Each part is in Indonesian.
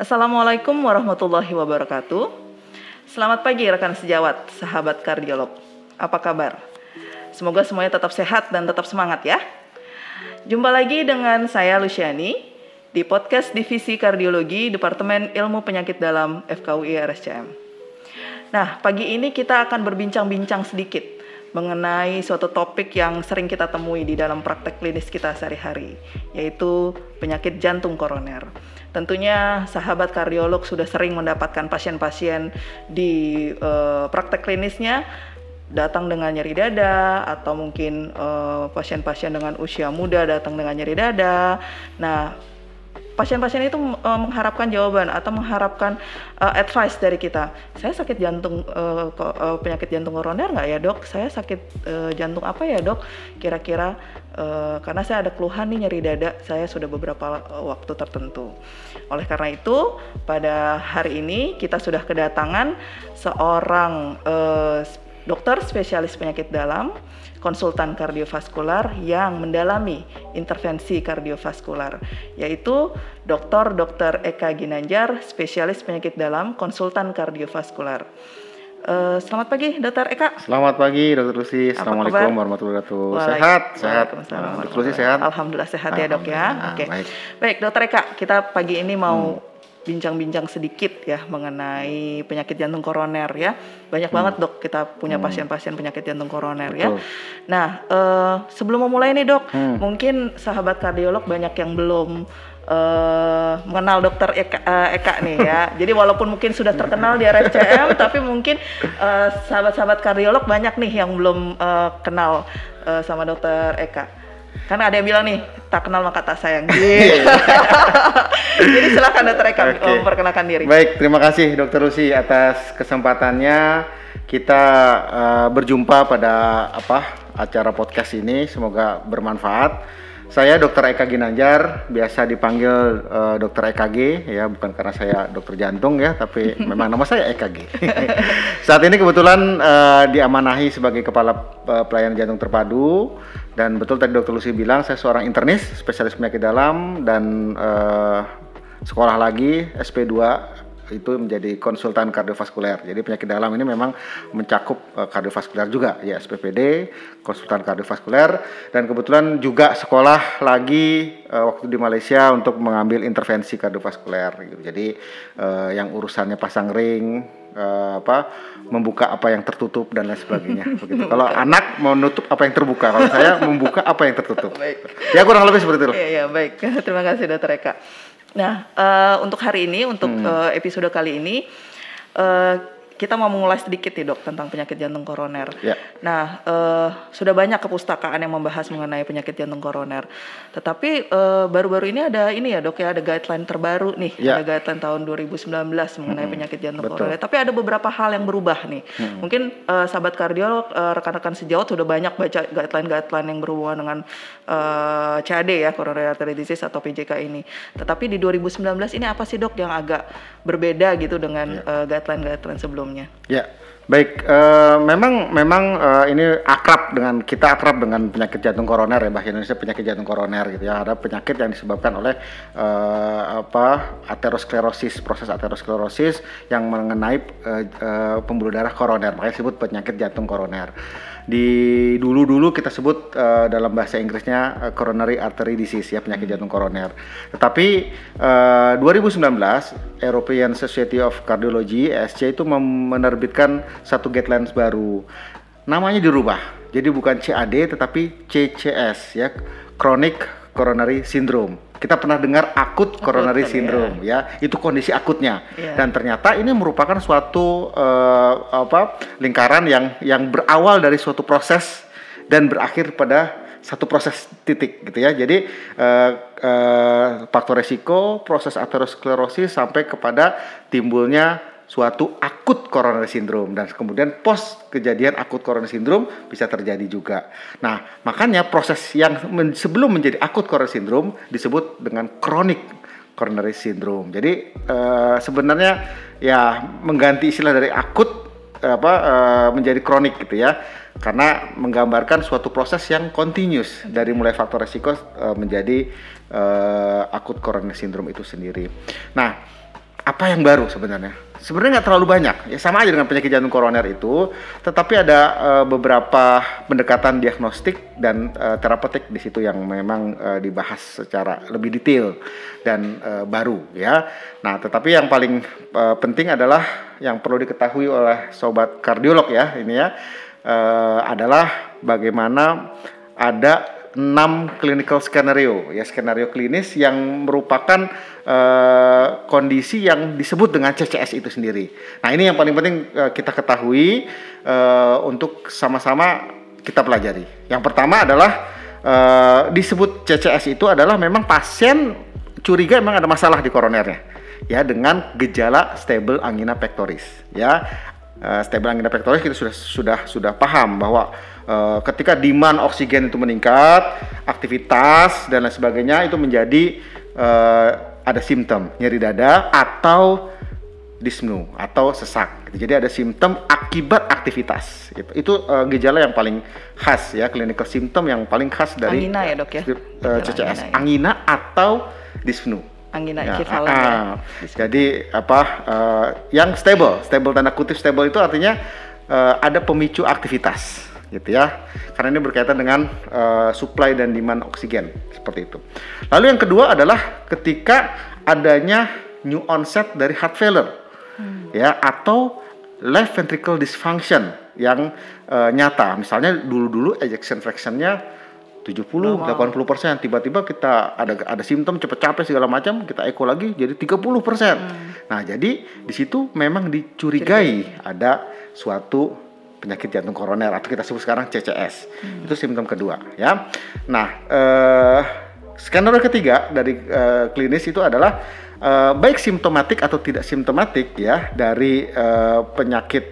Assalamualaikum warahmatullahi wabarakatuh. Selamat pagi rekan sejawat, sahabat kardiolog. Apa kabar? Semoga semuanya tetap sehat dan tetap semangat ya. Jumpa lagi dengan saya Luciani di podcast Divisi Kardiologi Departemen Ilmu Penyakit Dalam FKUI RSCM. Nah, pagi ini kita akan berbincang-bincang sedikit mengenai suatu topik yang sering kita temui di dalam praktek klinis kita sehari-hari, yaitu penyakit jantung koroner. Tentunya sahabat kardiolog sudah sering mendapatkan pasien-pasien di uh, praktek klinisnya datang dengan nyeri dada atau mungkin eh, pasien-pasien uh, dengan usia muda datang dengan nyeri dada. Nah, pasien-pasien itu uh, mengharapkan jawaban atau mengharapkan uh, advice dari kita. Saya sakit jantung uh, uh, penyakit jantung koroner nggak ya dok? Saya sakit uh, jantung apa ya dok? Kira-kira uh, karena saya ada keluhan nih nyeri dada. Saya sudah beberapa waktu tertentu. Oleh karena itu pada hari ini kita sudah kedatangan seorang uh, dokter spesialis penyakit dalam konsultan kardiovaskular yang mendalami intervensi kardiovaskular, yaitu Dr. Dr. Eka Ginanjar, spesialis penyakit dalam, konsultan kardiovaskular. Uh, selamat pagi, Dokter Eka. Selamat pagi, Dokter Lucy. Assalamualaikum warahmatullahi wabarakatuh. Sehat, sehat. Dokter Lucy sehat. Alhamdulillah sehat ya dok ya. Oke. Okay. Baik. baik, Dokter Eka, kita pagi ini mau hmm bincang-bincang sedikit ya mengenai penyakit jantung koroner ya. Banyak hmm. banget dok kita punya hmm. pasien-pasien penyakit jantung koroner ya. Betul. ya. Nah uh, sebelum memulai nih dok, hmm. mungkin sahabat kardiolog banyak yang belum uh, mengenal dokter Eka, uh, Eka nih ya. Jadi walaupun mungkin sudah terkenal di RSCM, tapi mungkin sahabat-sahabat uh, kardiolog banyak nih yang belum uh, kenal uh, sama dokter Eka. Karena ada yang bilang nih, tak kenal maka tak sayang. Gitu. Jadi silakan dokter Eka okay. memperkenalkan diri. Baik, terima kasih dokter Lucy atas kesempatannya kita uh, berjumpa pada apa acara podcast ini. Semoga bermanfaat. Saya Dr. Eka Ginanjar, biasa dipanggil uh, Dr. EKG ya, bukan karena saya dokter jantung ya, tapi memang nama saya EKG. Saat ini kebetulan uh, diamanahi sebagai kepala uh, pelayanan jantung terpadu dan betul tadi Dr. Lucy bilang saya seorang internis, spesialis penyakit dalam dan uh, sekolah lagi SP2 itu menjadi konsultan kardiovaskuler. Jadi penyakit dalam ini memang mencakup uh, kardiovaskuler juga ya SPPD, konsultan kardiovaskuler dan kebetulan juga sekolah lagi uh, waktu di Malaysia untuk mengambil intervensi kardiovaskuler gitu. Jadi uh, yang urusannya pasang ring uh, apa membuka apa yang tertutup dan lain sebagainya begitu. Kalau anak mau nutup apa yang terbuka, kalau saya membuka apa yang tertutup. Baik. Ya kurang lebih seperti itu. Iya, iya baik. Terima kasih Dokter Eka. Nah, uh, untuk hari ini, untuk hmm. uh, episode kali ini, uh, kita mau mengulas sedikit nih dok tentang penyakit jantung koroner. Ya. Nah, uh, sudah banyak kepustakaan yang membahas mengenai penyakit jantung koroner. Tetapi baru-baru uh, ini ada ini ya dok ya ada guideline terbaru nih, ya. ada guideline tahun 2019 mengenai hmm. penyakit jantung Betul. koroner. Tapi ada beberapa hal yang berubah nih. Hmm. Mungkin uh, sahabat kardiolog, uh, rekan-rekan sejawat sudah banyak baca guideline-guideline yang berhubungan dengan uh, CAD ya, coronary artery disease atau PJK ini. Tetapi di 2019 ini apa sih dok yang agak berbeda gitu dengan ya. uh, guideline-guideline sebelumnya? Sebelumnya. Ya, baik. Uh, memang memang uh, ini akrab dengan kita akrab dengan penyakit jantung koroner ya bahasa Indonesia penyakit jantung koroner gitu ya. Ada penyakit yang disebabkan oleh uh, apa aterosklerosis, proses aterosklerosis yang mengenai uh, uh, pembuluh darah koroner. Makanya disebut penyakit jantung koroner di dulu-dulu kita sebut uh, dalam bahasa Inggrisnya coronary artery disease ya penyakit jantung koroner. Tetapi uh, 2019 European Society of Cardiology ESC itu menerbitkan satu guidelines baru. Namanya dirubah. Jadi bukan CAD tetapi CCS ya chronic coronary syndrome kita pernah dengar akut coronary akut, syndrome ya. ya itu kondisi akutnya yeah. dan ternyata ini merupakan suatu uh, apa lingkaran yang yang berawal dari suatu proses dan berakhir pada satu proses titik gitu ya jadi uh, uh, faktor resiko proses aterosklerosis sampai kepada timbulnya suatu akut coronary syndrome dan kemudian post kejadian akut coronary syndrome bisa terjadi juga. Nah, makanya proses yang men sebelum menjadi akut coronary syndrome disebut dengan chronic coronary syndrome. Jadi uh, sebenarnya ya mengganti istilah dari akut apa uh, menjadi kronik gitu ya karena menggambarkan suatu proses yang continuous dari mulai faktor resiko uh, menjadi akut coronary syndrome itu sendiri. Nah, apa yang baru sebenarnya? Sebenarnya nggak terlalu banyak, ya sama aja dengan penyakit jantung koroner itu, tetapi ada uh, beberapa pendekatan diagnostik dan uh, terapeutik di situ yang memang uh, dibahas secara lebih detail dan uh, baru ya. Nah, tetapi yang paling uh, penting adalah yang perlu diketahui oleh sobat kardiolog ya ini ya uh, adalah bagaimana ada enam clinical skenario ya skenario klinis yang merupakan uh, kondisi yang disebut dengan CCS itu sendiri. Nah ini yang paling penting uh, kita ketahui uh, untuk sama-sama kita pelajari. Yang pertama adalah uh, disebut CCS itu adalah memang pasien curiga memang ada masalah di koronernya ya dengan gejala stable angina pectoris ya uh, stable angina pectoris kita sudah sudah sudah paham bahwa uh, ketika demand oksigen itu meningkat, aktivitas dan lain sebagainya itu menjadi uh, ada simptom nyeri dada atau disnu atau sesak. Jadi ada simptom akibat aktivitas. Itu, itu uh, gejala yang paling khas ya, clinical symptom yang paling khas dari angina ya dok ya, uh, CCS, angina, ya. angina atau disnu angina ya, ekivalen uh, ya. Jadi apa uh, yang stable, stable tanda kutip stable itu artinya uh, ada pemicu aktivitas gitu ya. Karena ini berkaitan dengan uh, supply dan demand oksigen seperti itu. Lalu yang kedua adalah ketika adanya new onset dari heart failure hmm. ya atau left ventricle dysfunction yang uh, nyata. Misalnya dulu-dulu ejection fractionnya 70, oh, 80 persen. Tiba-tiba kita ada ada simptom cepet capek segala macam, kita eko lagi jadi 30 persen. Hmm. Nah jadi di situ memang dicurigai Curigai. ada suatu penyakit jantung koroner atau kita sebut sekarang CCS. Hmm. Itu simptom kedua ya. Nah eh, skenario ketiga dari eh, klinis itu adalah eh, baik simptomatik atau tidak simptomatik ya dari eh, penyakit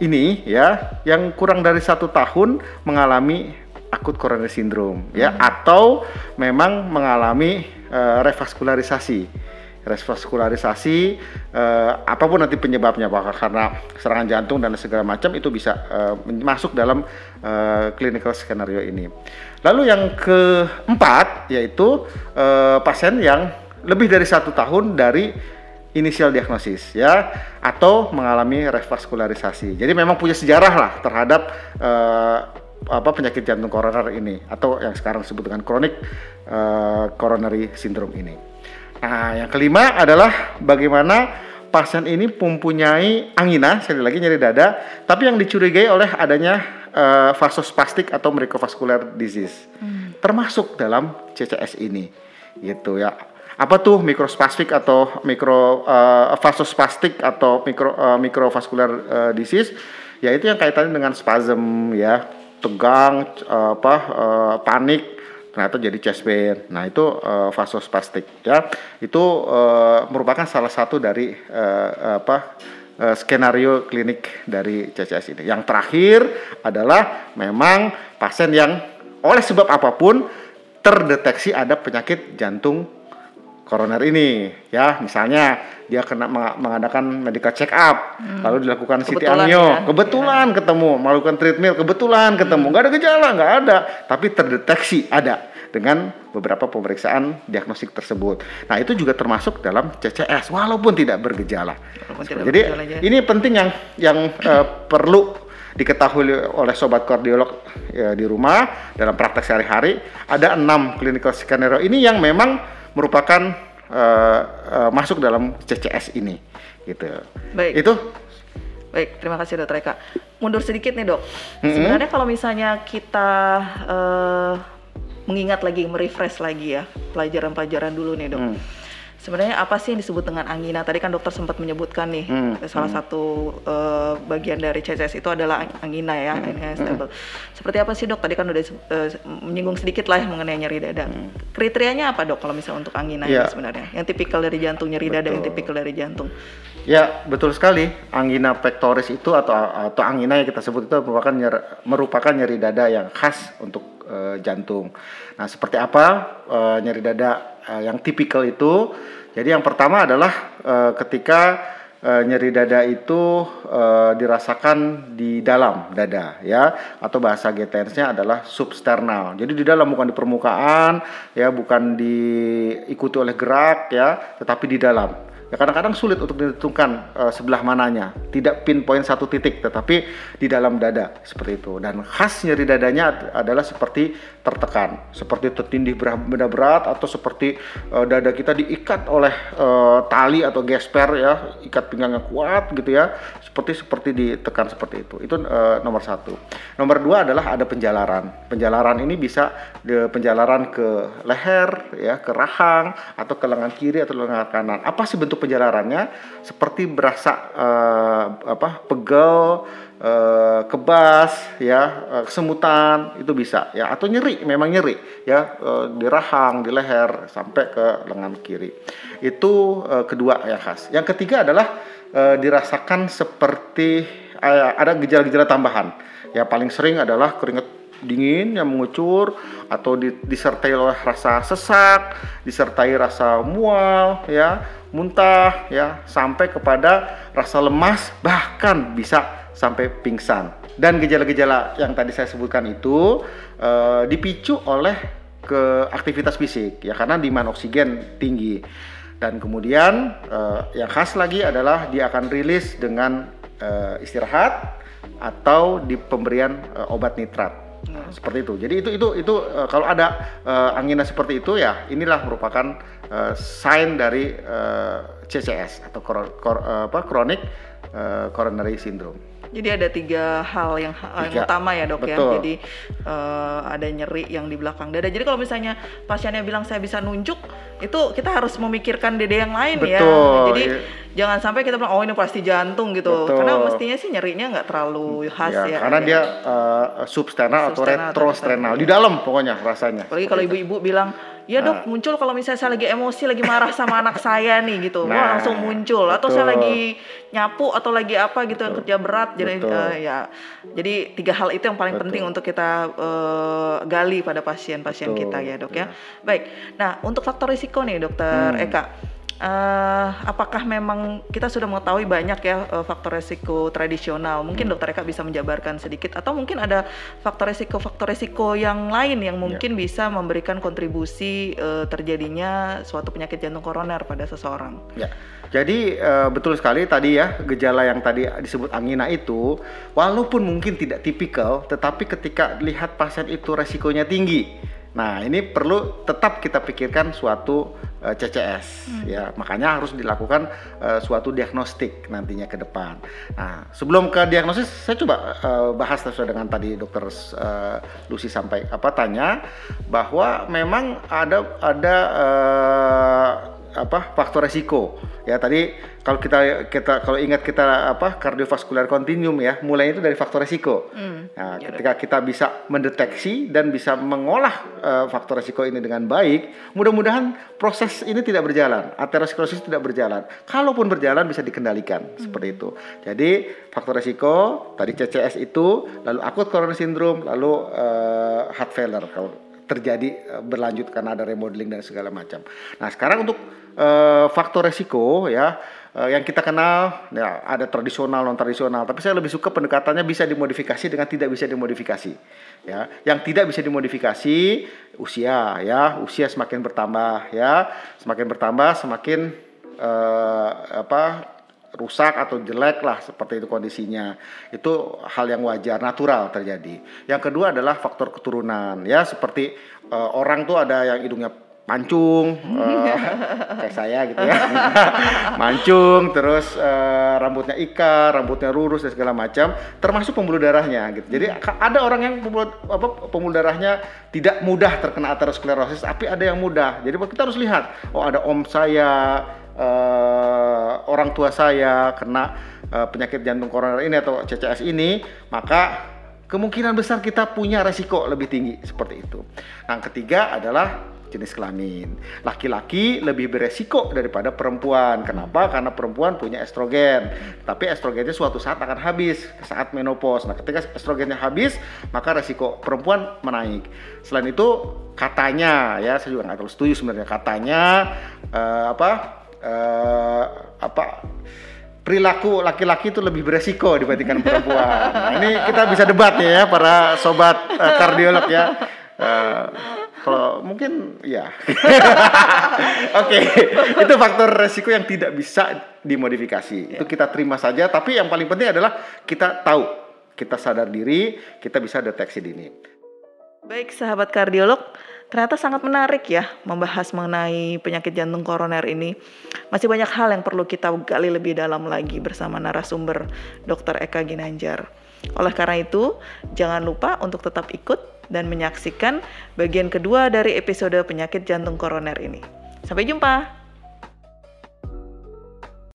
ini ya yang kurang dari satu tahun mengalami akut coronary syndrome ya hmm. atau memang mengalami uh, revaskularisasi revaskularisasi uh, apa pun nanti penyebabnya apakah karena serangan jantung dan segala macam itu bisa uh, masuk dalam uh, clinical skenario ini. Lalu yang keempat yaitu uh, pasien yang lebih dari satu tahun dari inisial diagnosis ya atau mengalami revaskularisasi. Jadi memang punya sejarah lah terhadap uh, apa penyakit jantung koroner ini atau yang sekarang disebut dengan chronic uh, coronary syndrome ini. Nah, yang kelima adalah bagaimana pasien ini mempunyai angina, sekali lagi nyeri dada, tapi yang dicurigai oleh adanya uh, vasospastik atau microvascular disease, hmm. termasuk dalam CCS ini, gitu ya. Apa tuh mikrospastik atau mikro uh, vasospastik atau mikro uh, microvascular uh, disease? Yaitu yang kaitannya dengan spasm ya, tegang, uh, apa uh, panik, ternyata jadi chest pain. Nah itu uh, vasospastik ya. Itu uh, merupakan salah satu dari uh, apa uh, skenario klinik dari CCS ini. Yang terakhir adalah memang pasien yang oleh sebab apa pun terdeteksi ada penyakit jantung koroner ini ya misalnya dia kena mengadakan medical check up hmm. lalu dilakukan CT angio ya. kebetulan ya. ketemu melakukan treatment kebetulan ketemu nggak ada gejala nggak ada tapi terdeteksi ada dengan beberapa pemeriksaan diagnostik tersebut. Nah itu juga termasuk dalam CCS walaupun tidak bergejala. Walaupun tidak Jadi bergejala ini penting yang yang uh, perlu diketahui oleh sobat kardiolog ya, di rumah dalam praktek sehari-hari ada enam clinical scenario ini yang memang merupakan uh, uh, masuk dalam CCS ini gitu. Baik. Itu Baik, terima kasih Dokter Eka. Mundur sedikit nih dok. Mm-hmm. Sebenarnya kalau misalnya kita uh, mengingat lagi, merefresh lagi ya pelajaran-pelajaran dulu nih dok. Mm sebenarnya apa sih yang disebut dengan angina? Tadi kan dokter sempat menyebutkan nih hmm. salah hmm. satu uh, bagian dari CCS itu adalah angina ya, hmm. angina stable. Hmm. Seperti apa sih dok? Tadi kan udah uh, menyinggung sedikit lah mengenai nyeri dada. Hmm. Kriterianya apa dok kalau misalnya untuk angina ya. ini sebenarnya? Yang tipikal dari jantung nyeri betul. dada, yang tipikal dari jantung. Ya betul sekali. Angina pectoris itu atau atau angina yang kita sebut itu merupakan nyeri, merupakan nyeri dada yang khas untuk uh, jantung. Nah seperti apa uh, nyeri dada uh, yang tipikal itu? Jadi yang pertama adalah uh, ketika uh, nyeri dada itu uh, dirasakan di dalam dada ya atau bahasa GTS-nya adalah substernal. Jadi di dalam bukan di permukaan ya, bukan diikuti oleh gerak ya, tetapi di dalam ya kadang-kadang sulit untuk ditentukan uh, sebelah mananya. Tidak pinpoint satu titik tetapi di dalam dada seperti itu. Dan khas nyeri dadanya adalah seperti tertekan seperti tertindih benda berat atau seperti uh, dada kita diikat oleh uh, tali atau gesper ya. Ikat pinggangnya kuat gitu ya. Seperti seperti ditekan seperti itu. Itu uh, nomor satu. Nomor dua adalah ada penjalaran. Penjalaran ini bisa de, penjalaran ke leher ya ke rahang atau ke lengan kiri atau lengan kanan. Apa sih bentuk bentuk penjalarannya seperti berasa uh, apa pegel uh, kebas ya uh, kesemutan itu bisa ya. Atau nyeri memang nyeri ya uh, di rahang di leher sampai ke lengan kiri. Itu uh, kedua yang khas. Yang ketiga adalah uh, dirasakan seperti uh, ada gejala-gejala tambahan. Ya paling sering adalah keringat dingin yang mengucur atau disertai oleh rasa sesak, disertai rasa mual ya, muntah ya sampai kepada rasa lemas bahkan bisa sampai pingsan. Dan gejala-gejala yang tadi saya sebutkan itu uh, dipicu oleh ke aktivitas fisik ya karena demand oksigen tinggi. Dan kemudian uh, yang khas lagi adalah dia akan rilis dengan uh, istirahat atau di pemberian uh, obat nitrat. Nah, seperti itu. Jadi itu itu itu uh, kalau ada uh, angina seperti itu ya inilah merupakan uh, sign dari uh, CCS atau kor, kor, apa kronik uh, coronary syndrome. Jadi ada tiga hal yang, tiga. yang utama ya dok ya. Betul. ya. Jadi uh, ada nyeri yang di belakang dada. Jadi kalau misalnya pasiennya bilang saya bisa nunjuk, itu kita harus memikirkan dada yang lain ya. Betul. ya. Jadi ya. jangan sampai kita bilang oh ini pasti jantung gitu. Betul. Karena mestinya sih nyerinya nggak terlalu khas ya. ya karena ya. dia uh, substernal, atau retrosternal di dalam pokoknya rasanya. Apalagi kalau ibu-ibu bilang ya dok nah. muncul kalau misalnya saya lagi emosi lagi marah sama anak saya nih gitu. Nah, wah langsung muncul. Atau saya lagi nyapu atau lagi apa gitu yang kerja berat jadi uh, ya. Jadi tiga hal itu yang paling betul. penting untuk kita uh, gali pada pasien-pasien kita ya dok ya. ya baik. Nah untuk faktor risiko nih dokter hmm. Eka uh, apakah memang kita sudah mengetahui banyak ya uh, faktor resiko tradisional? Mungkin hmm. dokter Eka bisa menjabarkan sedikit atau mungkin ada faktor resiko-faktor resiko yang lain yang mungkin ya. bisa memberikan kontribusi uh, terjadinya suatu penyakit jantung koroner pada seseorang. Ya. Jadi uh, betul sekali tadi ya gejala yang tadi disebut angina itu walaupun mungkin tidak tipikal tetapi ketika lihat pasien itu resikonya tinggi Nah, ini perlu tetap kita pikirkan suatu uh, eh, CCS hmm. ya. Makanya harus dilakukan uh, suatu diagnostik nantinya ke depan. Nah, sebelum ke diagnosis saya coba uh, bahas sesuai dengan tadi dokter uh, Lucy sampai apa tanya bahwa memang ada ada uh, apa faktor resiko. Ya tadi kalau kita kita kalau ingat kita apa kardiovaskular continuum ya mulai itu dari faktor resiko. Mm, nah ya ketika kita bisa mendeteksi dan bisa mengolah uh, faktor resiko ini dengan baik mudah-mudahan proses ini tidak berjalan aterosklerosis tidak berjalan. Kalaupun berjalan bisa dikendalikan mm. seperti itu. Jadi faktor resiko tadi CCS itu lalu akut coronary syndrome lalu uh, heart failure kalau terjadi uh, berlanjut karena ada remodeling dan segala macam. Nah sekarang untuk uh, faktor resiko ya uh, yang kita kenal ya ada tradisional non tradisional tapi saya lebih suka pendekatannya bisa dimodifikasi dengan tidak bisa dimodifikasi ya. Yang tidak bisa dimodifikasi usia ya. Usia semakin bertambah ya. Semakin bertambah semakin uh, apa rusak atau jelek lah seperti itu kondisinya. Itu hal yang wajar natural terjadi. Yang kedua adalah faktor keturunan ya. Seperti uh, orang tuh ada yang hidungnya mancung uh, kayak saya gitu ya. Mancung terus uh, rambutnya ika rambutnya lurus dan segala macam termasuk pembuluh darahnya gitu. Jadi ada orang yang pembuluh apa pembuluh darahnya tidak mudah terkena aterosklerosis tapi ada yang mudah. Jadi kita harus lihat oh ada om saya uh, orang tua saya kena uh, penyakit jantung koroner ini atau CCS ini maka kemungkinan besar kita punya resiko lebih tinggi seperti itu. Nah, ketiga adalah jenis kelamin. Laki-laki lebih beresiko daripada perempuan. Kenapa? Karena perempuan punya estrogen. Tapi estrogennya suatu saat akan habis saat menopause. Nah, ketika estrogennya habis, maka resiko perempuan menaik. Selain itu, katanya ya, saya juga nggak terlalu setuju sebenarnya katanya uh, apa uh, apa perilaku laki-laki itu lebih beresiko dibandingkan perempuan. Nah, ini kita bisa debat ya para sobat uh, kardiolog ya. Uh, kalau mungkin ya. Oke, itu faktor resiko yang tidak bisa dimodifikasi. Itu kita terima saja, tapi yang paling penting adalah kita tahu, kita sadar diri, kita bisa deteksi dini. Baik, sahabat kardiolog, ternyata sangat menarik ya membahas mengenai penyakit jantung koroner ini. Masih banyak hal yang perlu kita gali lebih dalam lagi bersama narasumber Dr. Eka Ginanjar. Oleh karena itu, jangan lupa untuk tetap ikut dan menyaksikan bagian kedua dari episode penyakit jantung koroner ini. Sampai jumpa.